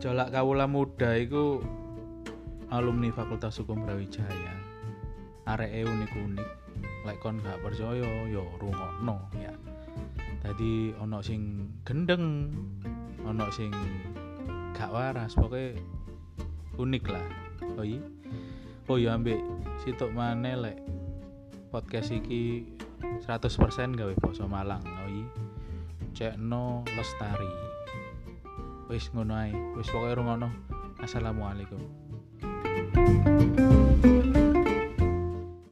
gejolak kawula muda iku alumni Fakultas Hukum Brawijaya. Areke unik-unik. Lek kon gak percaya yo rungokno ya. Tadi ono sing gendeng ono sing gak waras pokoknya unik lah. Oh iya? Oh iya ambek situk mana lek podcast iki 100% gawe basa Malang. Oh iya? Cekno lestari wis ngono ae. Wis pokoke rungono assalamualaikum